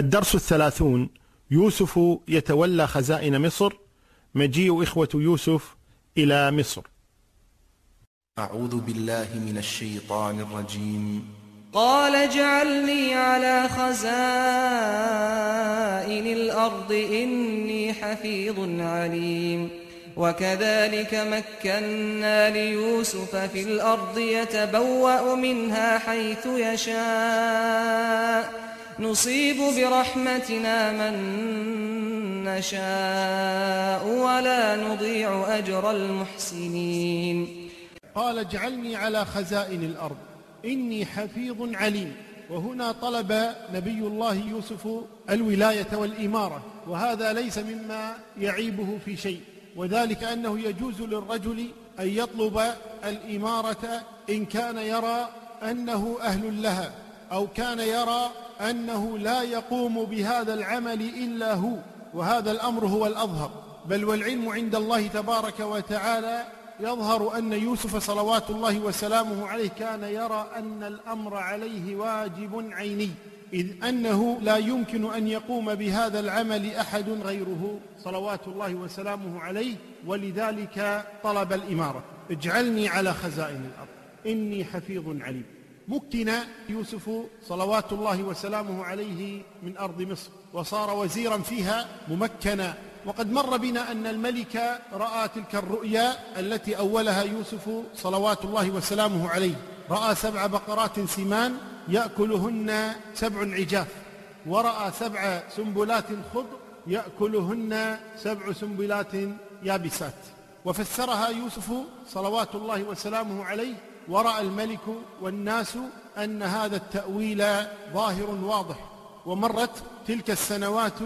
الدرس الثلاثون. يوسف يتولى خزائن مصر. مجيء إخوة يوسف إلى مصر. أعوذ بالله من الشيطان الرجيم. قال اجعلني على خزائن الأرض إني حفيظ عليم. وكذلك مكنا ليوسف في الأرض يتبوأ منها حيث يشاء. نصيب برحمتنا من نشاء ولا نضيع أجر المحسنين. قال اجعلني على خزائن الأرض. إني حفيظ عليم. وهنا طلب نبي الله يوسف الولاية والإمارة. وهذا ليس مما يعيبه في شيء. وذلك أنه يجوز للرجل أن يطلب الإمارة إن كان يرى أنه أهل لها أو كان يرى أنه لا يقوم بهذا العمل إلا هو وهذا الأمر هو الأظهر. بل والعلم عند الله تبارك وتعالى يظهر أن يوسف صلوات الله وسلامه عليه كان يرى أن الأمر عليه واجب عيني إذ أنه لا يمكن أن يقوم بهذا العمل أحد غيره صلوات الله وسلامه عليه ولذلك طلب الإمارة اجعلني على خزائن الأرض إني حفيظ عليم. مكن يوسف صلوات الله وسلامه عليه من أرض مصر وصار وزيرا فيها ممكنا. وقد مر بنا أن الملك رأى تلك الرؤيا التي أولها يوسف صلوات الله وسلامه عليه. رأى سبع بقرات سمان يأكلهن سبع عجاف ورأى سبع سنبلات خضر يأكلهن سبع سنبلات يابسات. وفسرها يوسف صلوات الله وسلامه عليه ورأى الملك والناس أن هذا التأويل ظاهر واضح ومرت تلك السنوات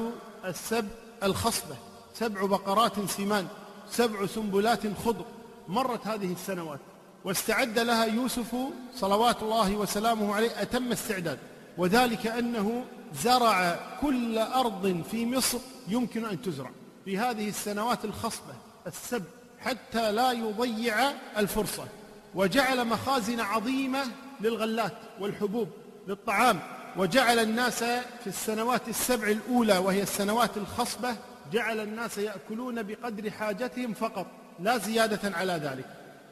السبع الخصبة سبع بقرات سمان سبع سنبلات خضر مرت هذه السنوات. واستعد لها يوسف صلوات الله وسلامه عليه أتم استعداد. وذلك أنه زرع كل أرض في مصر يمكن أن تزرع في هذه السنوات الخصبة السبع حتى لا يضيع الفرصة. وجعل مخازن عظيمة للغلات والحبوب للطعام وجعل الناس في السنوات السبع الأولى وهي السنوات الخصبة جعل الناس يأكلون بقدر حاجتهم فقط لا زيادة على ذلك.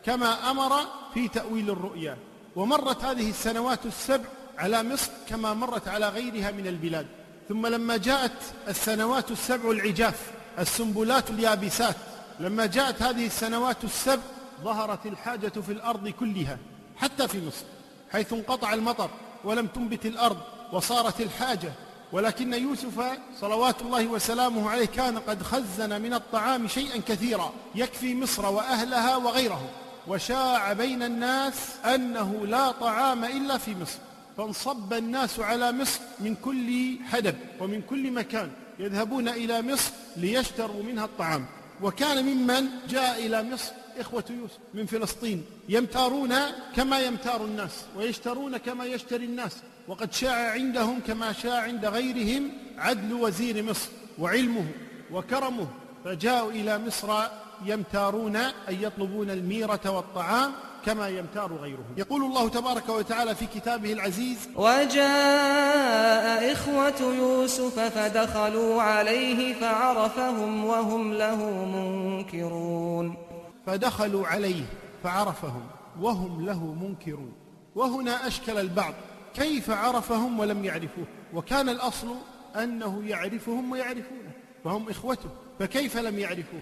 كما أمر في تأويل الرؤيا ومرت هذه السنوات السبع على مصر كما مرت على غيرها من البلاد. ثم لما جاءت السنوات السبع العجاف السنبلات اليابسات لما جاءت هذه السنوات السبع ظهرت الحاجة في الأرض كلها حتى في مصر حيث انقطع المطر ولم تنبت الأرض وصارت الحاجة. ولكن يوسف صلوات الله وسلامه عليه كان قد خزن من الطعام شيئا كثيرا يكفي مصر وأهلها وغيرهم. وشاع بين الناس أنه لا طعام إلا في مصر. فانصب الناس على مصر من كل حدب ومن كل مكان يذهبون إلى مصر ليشتروا منها الطعام. وكان ممن جاء إلى مصر إخوة يوسف من فلسطين يمتارون كما يمتار الناس ويشترون كما يشتري الناس وقد شاع عندهم كما شاع عند غيرهم عدل وزير مصر وعلمه وكرمه فجاءوا إلى مصر يمتارون أي يطلبون الميرة والطعام كما يمتار غيرهم. يقول الله تبارك وتعالى في كتابه العزيز وجاء إخوة يوسف فدخلوا عليه فعرفهم وهم له منكرون. فدخلوا عليه فعرفهم وهم له منكرون. وهنا أشكل البعض كيف عرفهم ولم يعرفوه وكان الأصل أنه يعرفهم ويعرفونه فهم إخوته فكيف لم يعرفوه؟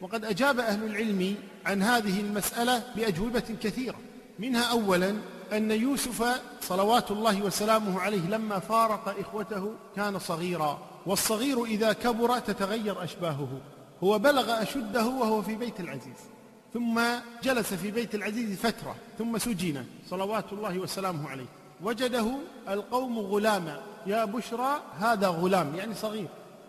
وقد أجاب أهل العلم عن هذه المسألة بأجوبة كثيرة. منها أولا أن يوسف صلوات الله وسلامه عليه لما فارق إخوته كان صغيرا والصغير إذا كبر تتغير أشباهه هو بلغ أشده وهو في بيت العزيز. ثم جلس في بيت العزيز فترة ثم سجن. صلوات الله وسلامه عليه. وجده القوم غلاما. يا بشرى هذا غلام يعني صغير.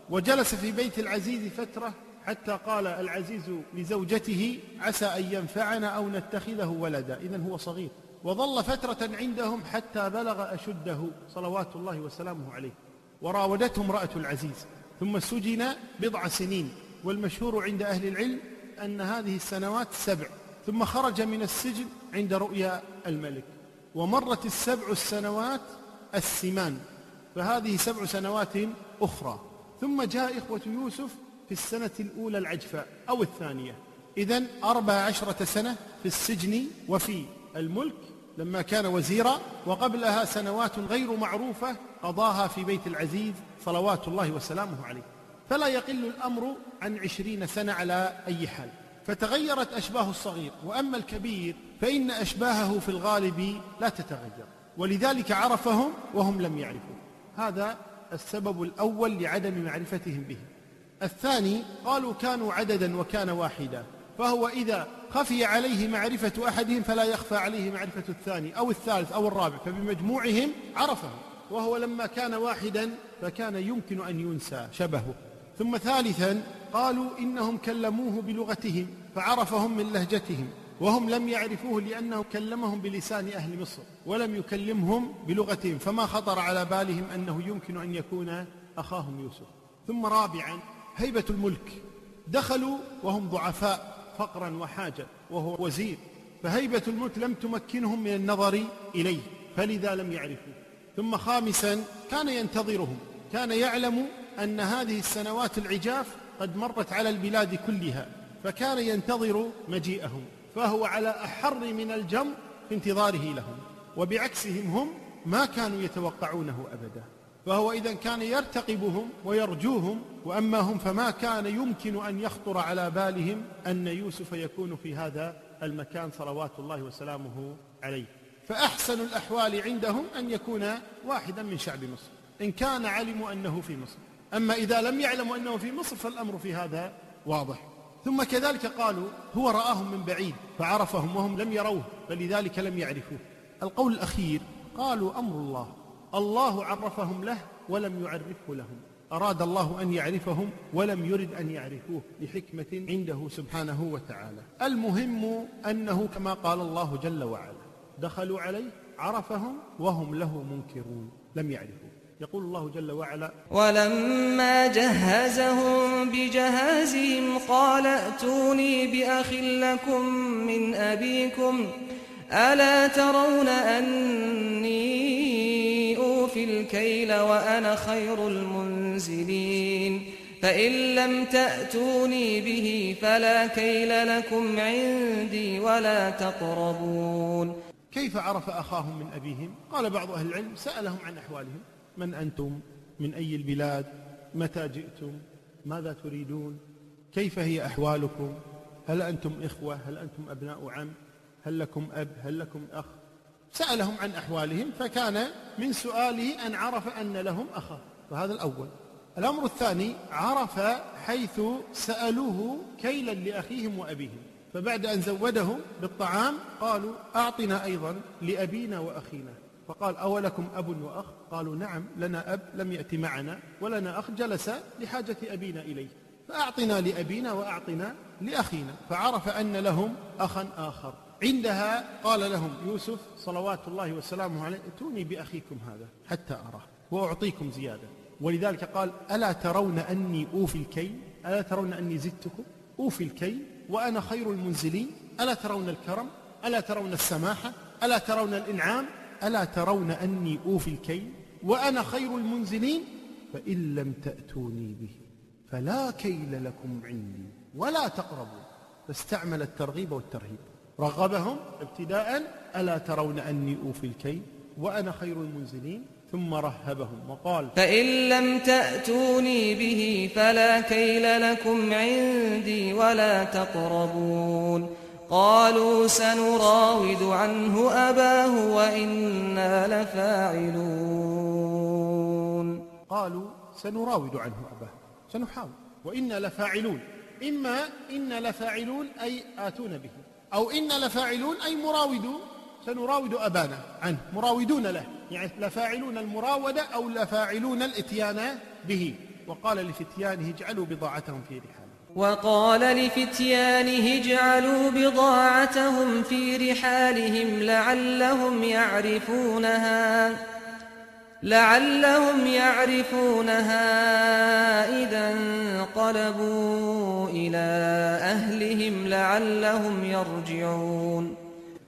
وجلس في بيت العزيز فترة حتى قال العزيز لزوجته عسى أن ينفعنا أو نتخذه ولدا. إذا هو صغير. وظل فترة عندهم حتى بلغ أشده. صلوات الله وسلامه عليه. وراودته امرأة العزيز. ثم سجن بضع سنين. والمشهور عند أهل العلم أن هذه السنوات سبع ثم خرج من السجن عند رؤيا الملك. ومرت السبع السنوات السمان فهذه سبع سنوات أخرى. ثم جاء إخوة يوسف في السنة الأولى العجفاء أو الثانية. إذا أربع عشرة سنة في السجن وفي الملك لما كان وزيرا. وقبلها سنوات غير معروفة قضاها في بيت العزيز صلوات الله وسلامه عليه. فلا يقل الأمر عن عشرين سنة على أي حال. فتغيرت أشباه الصغير وأما الكبير فإن أشباهه في الغالب لا تتغير. ولذلك عرفهم وهم لم يعرفوا هذا السبب الأول لعدم معرفتهم به. الثاني قالوا كانوا عددا وكان واحدا. فهو إذا خفي عليه معرفة أحدهم فلا يخفى عليه معرفة الثاني أو الثالث أو الرابع فبمجموعهم عرفهم. وهو لما كان واحدا فكان يمكن أن ينسى شبهه. ثم ثالثا قالوا إنهم كلموه بلغتهم فعرفهم من لهجتهم وهم لم يعرفوه لأنه كلمهم بلسان أهل مصر ولم يكلمهم بلغتهم فما خطر على بالهم أنه يمكن أن يكون أخاهم يوسف. ثم رابعا هيبة الملك. دخلوا وهم ضعفاء فقرا وحاجة وهو وزير. فهيبة الملك لم تمكنهم من النظر إليه فلذا لم يعرفوه. ثم خامسا كان ينتظرهم. كان يعلم أن هذه السنوات العجاف قد مرت على البلاد كلها فكان ينتظر مجيئهم فهو على أحر من الجمر في انتظاره لهم وبعكسهم هم ما كانوا يتوقعونه أبدا. فهو إذا كان يرتقبهم ويرجوهم وأما هم فما كان يمكن أن يخطر على بالهم أن يوسف يكون في هذا المكان صلوات الله وسلامه عليه. فأحسن الأحوال عندهم أن يكون واحدا من شعب مصر. إن كان علموا أنه في مصر. أما إذا لم يعلموا أنه في مصر فالأمر في هذا واضح. ثم كذلك قالوا هو رآهم من بعيد فعرفهم وهم لم يروه فلذلك لم يعرفوه. القول الأخير قالوا أمر الله. الله عرفهم له ولم يعرفه لهم. أراد الله أن يعرفهم ولم يرد أن يعرفوه لحكمة عنده سبحانه وتعالى. المهم أنه كما قال الله جل وعلا دخلوا عليه عرفهم وهم له منكرون لم يعرفوه. يقول الله جل وعلا ولما جهزهم بجهازهم قال ائتوني بأخ لكم من أبيكم ألا ترون أني أوفي الكيل وأنا خير المنزلين فإن لم تأتوني به فلا كيل لكم عندي ولا تقربون كيف عرف أخاهم من أبيهم؟ قال بعض أهل العلم سألهم عن أحوالهم. من أنتم؟ من أي البلاد؟ متى جئتم؟ ماذا تريدون؟ كيف هي أحوالكم؟ هل أنتم إخوة؟ هل أنتم أبناء عم؟ هل لكم أب؟ هل لكم أخ؟ سألهم عن أحوالهم فكان من سؤاله أن عرف أن لهم أخا فهذا الأول. الأمر الثاني عرف حيث سألوه كيلا لأخيهم وأبيهم. فبعد أن زودهم بالطعام قالوا أعطنا أيضا لأبينا وأخينا. فقال أولكم أب وأخ؟ قالوا نعم لنا أب لم يأتي معنا ولنا أخ جلس لحاجة أبينا إليه. فأعطنا لأبينا وأعطنا لأخينا. فعرف أن لهم أخا آخر. عندها قال لهم يوسف صلوات الله وسلامه عليه ائتوني بأخيكم هذا حتى أراه. وأعطيكم زيادة. ولذلك قال ألا ترون أني أوفي الكيل؟ ألا ترون أني زدتكم؟ أوفي الكيل وأنا خير المنزلين. ألا ترون الكرم؟ ألا ترون السماحة؟ ألا ترون الإنعام؟ ألا ترون أني أوفي الكيل وأنا خير المنزلين؟ فإن لم تأتوني به فلا كيل لكم عندي ولا تقربوا فاستعمل الترغيب والترهيب. رغبهم ابتداء ألا ترون أني أوفي الكيل وأنا خير المنزلين؟ ثم رهبهم وقال فإن لم تأتوني به فلا كيل لكم عندي ولا تقربون. قالوا سنراود عنه أباه وإنا لفاعلون. قالوا سنراود عنه أباه سنحاول. وإنا لفاعلون. إما إنا لفاعلون أي آتون به أو إنا لفاعلون أي مراودون سنراود أبانا عنه مراودون له. يعني لفاعلون المراودة أو لفاعلون الإتيان به. وقال لفتيانه اجعلوا بضاعتهم في رحالهم وقال لفتيانه اجعلوا بضاعتهم في رحالهم لعلهم يعرفونها لعلهم يعرفونها إذا انقلبوا إلى أهلهم لعلهم يرجعون.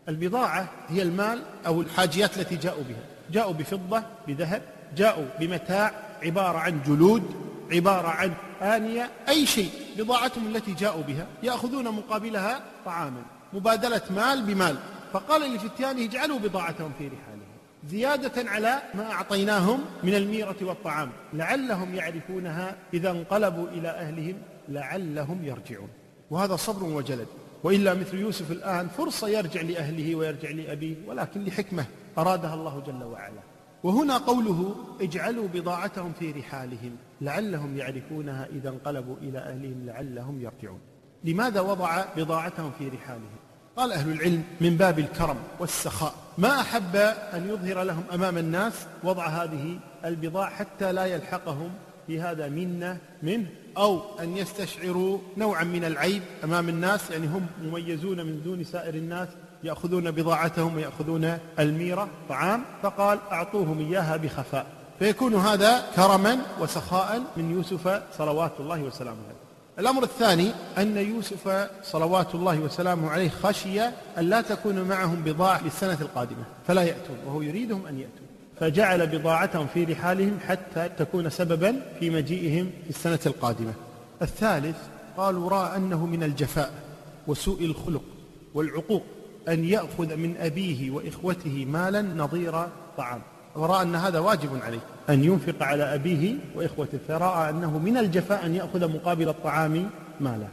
البضاعة هي المال أو الحاجيات التي جاءوا بها. جاءوا بفضة بذهب جاءوا بمتاع عبارة عن جلود عبارة عن آنية أي شيء. بضاعتهم التي جاءوا بها يأخذون مقابلها طعاما مبادلة مال بمال. فقال لفتيانه اجعلوا بضاعتهم في رحالهم زيادة على ما أعطيناهم من الميرة والطعام. لعلهم يعرفونها إذا انقلبوا إلى أهلهم لعلهم يرجعون. وهذا صبر وجلد. وإلا مثل يوسف الآن فرصة يرجع لأهله ويرجع لأبيه ولكن لحكمة أرادها الله جل وعلا. وهنا قوله اجعلوا بضاعتهم في رحالهم. لعلهم يعرفونها إذا انقلبوا إلى أهلهم لعلهم يرجعون. لماذا وضع بضاعتهم في رحالهم؟ قال أهل العلم من باب الكرم والسخاء. ما أحب أن يظهر لهم أمام الناس وضع هذه البضاعة حتى لا يلحقهم في هذا منة منه أو أن يستشعروا نوعا من العيب أمام الناس يعني هم مميزون من دون سائر الناس يأخذون بضاعتهم ويأخذون الميرة طعام فقال أعطوهم إياها بخفاء. فيكون هذا كرما وسخاء من يوسف صلوات الله وسلامه عليه. الأمر الثاني أن يوسف صلوات الله وسلامه عليه خشي أن لا تكون معهم بضاعة للسنة القادمة فلا يأتون وهو يريدهم أن يأتون. فجعل بضاعتهم في رحالهم حتى تكون سببا في مجيئهم في السنة القادمة. الثالث قالوا رأى أنه من الجفاء وسوء الخلق والعقوق أن يأخذ من أبيه وإخوته مالا نظير طعام. ورأى أن هذا واجب عليه. أن ينفق على أبيه وإخوته فرأى أنه من الجفاء أن يأخذ مقابل الطعام مالا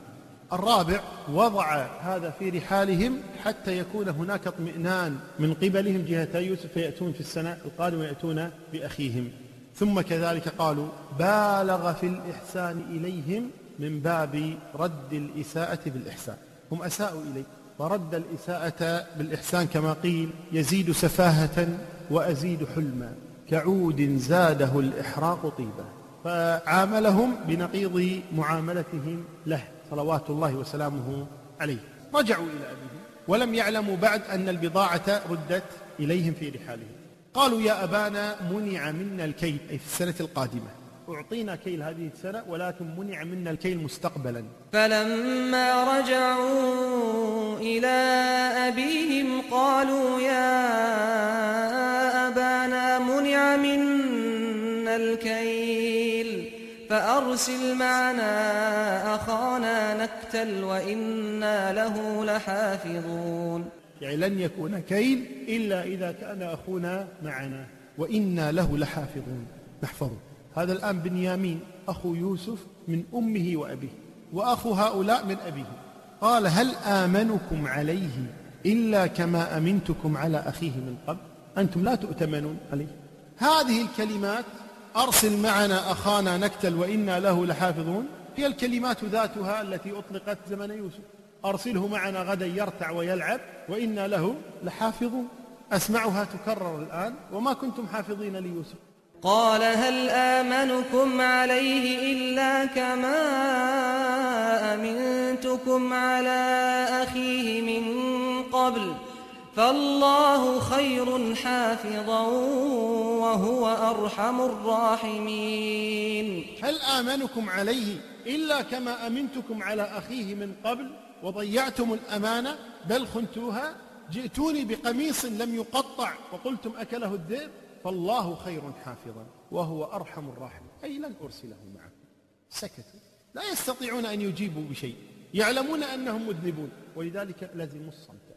الرابع وضع هذا في رحالهم حتى يكون هناك اطمئنان. من قبلهم جهة يوسف فيأتون في السنة القادمة يأتون بأخيهم. ثم كذلك قالوا بالغ في الإحسان إليهم من باب رد الإساءة بالإحسان. هم أساءوا إليه. ورد الإساءة بالإحسان كما قيل يزيد سفاهة وأزيد حلما كعود زاده الإحراق طيبا. فعاملهم بنقيض معاملتهم له صلوات الله وسلامه عليه. رجعوا إلى أبيهم ولم يعلموا بعد أن البضاعة ردت إليهم في رحالهم. قالوا يا أبانا منع منا الكيل أي في السنة القادمة. أعطينا كيل هذه السنة ولكن منع منا الكيل مستقبلا. فلما رجعوا إلى أبيهم قالوا يا أبانا منع منا الكيل فأرسل معنا أخانا نكتل وإنا له لحافظون. يعني لن يكون كيل إلا إذا كان أخونا معنا وإنا له لحافظون. نحفظه. هذا الآن بنيامين أخو يوسف من أمه وأبيه وأخو هؤلاء من أبيه. قال هل آمنكم عليه إلا كما أمنتكم على أخيه من قبل؟ أنتم لا تؤتمنون عليه. هذه الكلمات أرسل معنا أخانا نكتل وإنا له لحافظون. هي الكلمات ذاتها التي أطلقت زمن يوسف. أرسله معنا غدا يرتع ويلعب وإنا له لحافظون. أسمعها تكرر الآن وما كنتم حافظين ليوسف. قال هل آمنكم عليه إلا كما أمنتكم على أخيه من قبل فالله خير حافظا وهو أرحم الراحمين. هل آمنكم عليه إلا كما أمنتكم على أخيه من قبل وضيعتم الأمانة؟ بل خنتوها؟ جئتوني بقميص لم يقطع وقلتم أكله الذئب فالله خير حافظا وهو أرحم الراحمين. أي لن أرسله معكم. سكتوا. لا يستطيعون أن يجيبوا بشيء. يعلمون أنهم مذنبون. ولذلك لزموا الصمت.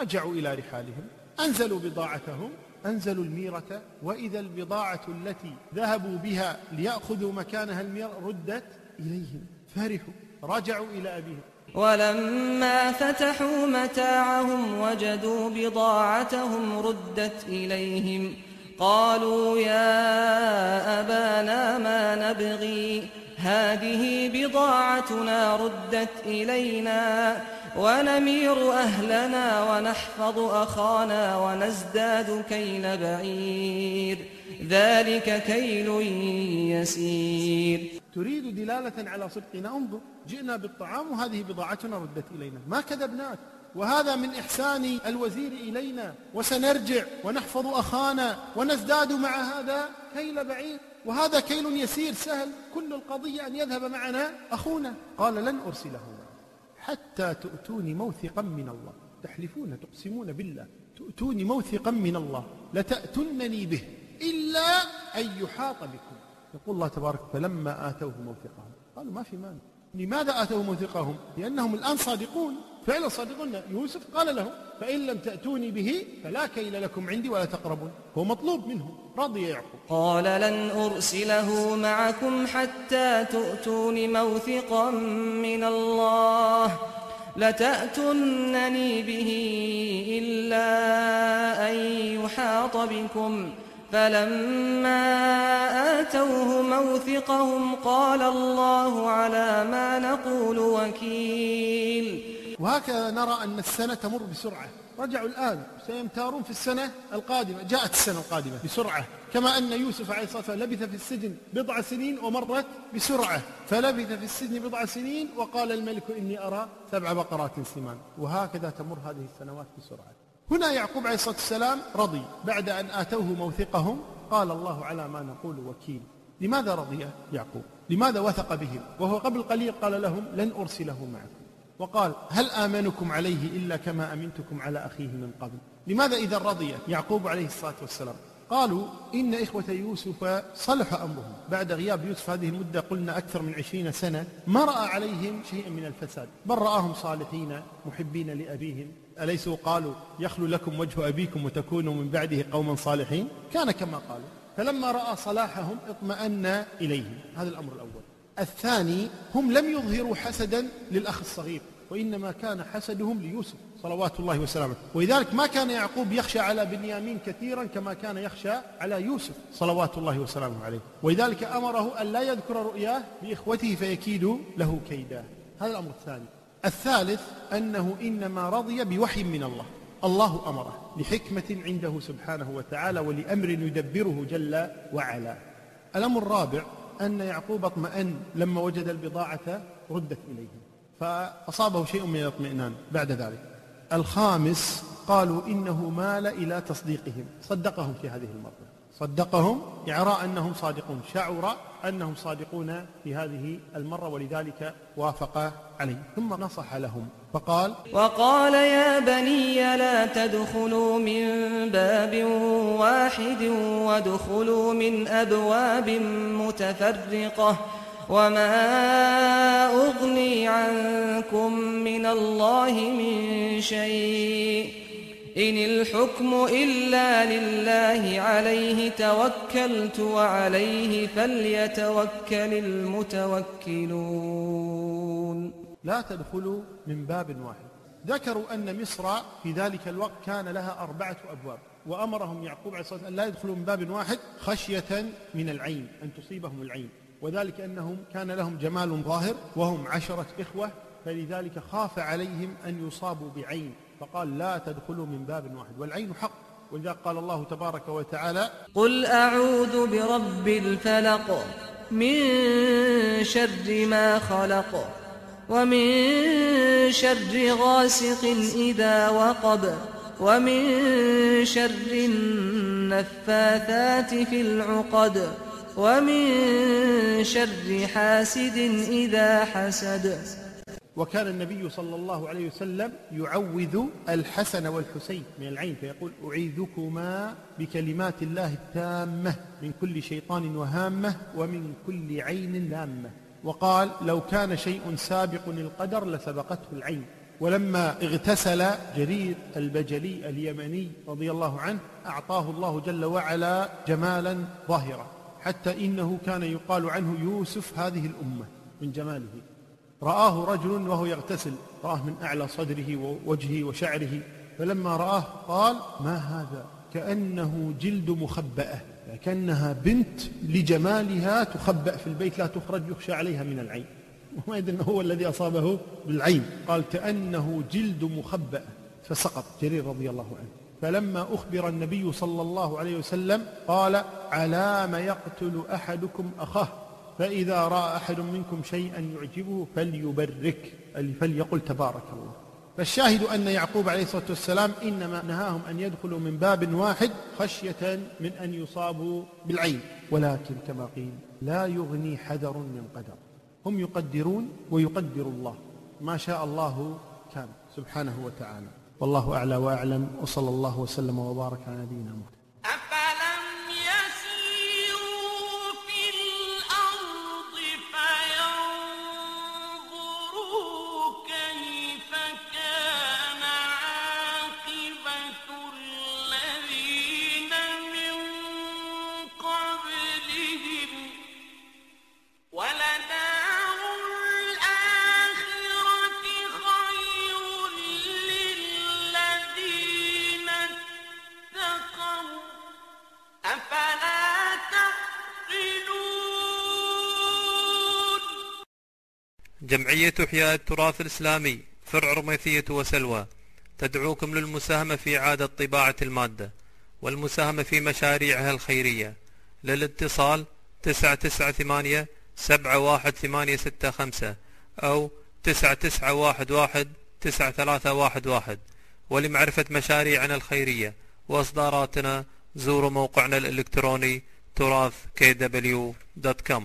رجعوا إلى رحالهم. أنزلوا بضاعتهم. أنزلوا الميرة. وإذا البضاعة التي ذهبوا بها ليأخذوا مكانها الميرة ردت إليهم. فرحوا. رجعوا إلى أبيهم. ولما فتحوا متاعهم وجدوا بضاعتهم ردت إليهم. قالوا يا أبانا ما نبغي؟ هذه بضاعتنا ردت إلينا ونمير أهلنا ونحفظ أخانا ونزداد كيل بعير. ذلك كيل يسير. تريد دلالة على صدقنا؟ انظر جئنا بالطعام وهذه بضاعتنا ردت إلينا. ما كذبناك؟ وهذا من إحسان الوزير إلينا وسنرجع ونحفظ أخانا ونزداد مع هذا كيل بعير. وهذا كيل يسير سهل كل القضية أن يذهب معنا. أخونا قال لن أرسله. حتى تؤتوني موثقا من الله. تحلفون تقسمون بالله. تؤتوني موثقا من الله. لتأتنني به. إلا أن يحاط بكم. يقول الله تبارك فلما آتوه موثقهم. قالوا ما في مانع. لماذا آتوه موثقهم؟ لأنهم الآن صادقون. فعلا صادقون يوسف قال لهم فإن لم تأتوني به فلا كيل لكم عندي ولا تقربون. هو مطلوب منهم رضي يعقوب. قال لن أرسله معكم حتى تؤتون موثقا من الله لتأتنني به إلا أن يحاط بكم. فلما آتوه موثقهم قال الله على ما نقول وكيل. وهكذا نرى أن السنة تمر بسرعة. رجعوا الآن سيمتارون في السنة القادمة. جاءت السنة القادمة بسرعة. كما أن يوسف عليه الصلاة والسلام لبث في السجن بضع سنين ومرت بسرعة. فلبث في السجن بضع سنين وقال الملك إني أرى سبع بقرات سمان. وهكذا تمر هذه السنوات بسرعة. هنا يعقوب عليه الصلاة والسلام رضي. بعد أن آتوه موثقهم قال الله على ما نقول وكيل. لماذا رضي يعقوب؟ لماذا وثق بهم؟ وهو قبل قليل قال لهم لن أرسله معكم. وقال هل آمنكم عليه إلا كما أمنتكم على أخيه من قبل؟ لماذا إذا رضي يعقوب عليه الصلاة والسلام؟ قالوا إن إخوة يوسف صلح أمرهم. بعد غياب يوسف هذه المدة قلنا أكثر من عشرين سنة ما رأى عليهم شيئا من الفساد. بل رآهم صالحين محبين لأبيهم. أليسوا؟ قالوا يخلو لكم وجه أبيكم وتكونوا من بعده قوما صالحين؟ كان كما قالوا. فلما رأى صلاحهم اطمأن إليهم. هذا الأمر الأول. الثاني هم لم يظهروا حسدا للأخ الصغير وإنما كان حسدهم ليوسف صلوات الله وسلامه. ولذلك ما كان يعقوب يخشى على بنيامين كثيرا كما كان يخشى على يوسف صلوات الله وسلامه عليه. ولذلك أمره أن لا يذكر رؤياه بإخوته فيكيد له كيدا. هذا الأمر الثاني. الثالث أنه إنما رضي بوحي من الله. الله أمره لحكمة عنده سبحانه وتعالى ولأمر يدبره جل وعلا. الأمر الرابع أن يعقوب اطمأن لما وجد البضاعة ردت إليه. فأصابه شيء من الاطمئنان بعد ذلك. الخامس قالوا إنه مال إلى تصديقهم. صدقهم في هذه المرة. صدقهم يرى أنهم صادقون شعر أنهم صادقون في هذه المرة ولذلك وافق عليه. ثم نصح لهم فقال وقال يا بني لا تدخلوا من باب واحد وادخلوا من أبواب متفرقة وما أغني عنكم من الله من شيء. إن الحكم إلا لله عليه توكلت وعليه فليتوكل المتوكلون. لا تدخلوا من باب واحد. ذكروا أن مصر في ذلك الوقت كان لها أربعة أبواب وأمرهم يعقوب عليه الصلاة والسلام لا يدخلوا من باب واحد خشية من العين أن تصيبهم العين. وذلك أنهم كان لهم جمال ظاهر وهم عشرة إخوة فلذلك خاف عليهم أن يصابوا بعين. فقال لا تدخلوا من باب واحد والعين حق. ولذلك قال الله تبارك وتعالى قل أعوذ برب الفلق من شر ما خلق ومن شر غاسق إذا وقب ومن شر النفاثات في العقد ومن شر حاسد إذا حسد. وكان النبي صلى الله عليه وسلم يعوذ الحسن والحسين من العين فيقول أعيذكما بكلمات الله التامة من كل شيطان وهامة ومن كل عين لامة. وقال لو كان شيء سابق القدر لسبقته العين. ولما اغتسل جرير البجلي اليمني رضي الله عنه أعطاه الله جل وعلا جمالا ظاهرا حتى إنه كان يقال عنه يوسف هذه الأمة من جماله. رآه رجل وهو يغتسل رآه من أعلى صدره ووجهه وشعره فلما رآه قال ما هذا؟ كأنه جلد مخبأة كأنها بنت لجمالها تخبأ في البيت لا تخرج يخشى عليها من العين. وما يدري هو الذي أصابه بالعين. قال كأنه جلد مخبأة. فسقط جرير رضي الله عنه. فلما أخبر النبي صلى الله عليه وسلم قال علام يقتل أحدكم أخاه. فإذا رأى أحد منكم شيئا يعجبه فليبرك فليقل تبارك الله. فالشاهد أن يعقوب عليه الصلاة والسلام إنما نهاهم أن يدخلوا من باب واحد خشية من أن يصابوا بالعين. ولكن كما قيل لا يغني حذر من قدر. هم يقدرون ويقدر الله. ما شاء الله كان. سبحانه وتعالى. والله أعلى وأعلم. وصلى الله وسلم وبارك على نبينا محمد. جمعية إحياء التراث الإسلامي فرع رميثية وسلوى. تدعوكم للمساهمة في إعادة طباعة المادة والمساهمة في مشاريعها الخيرية. للاتصال 998 71865 أو 9911 9311 ولمعرفة مشاريعنا الخيرية وإصداراتنا زوروا موقعنا الإلكتروني تراث kw.com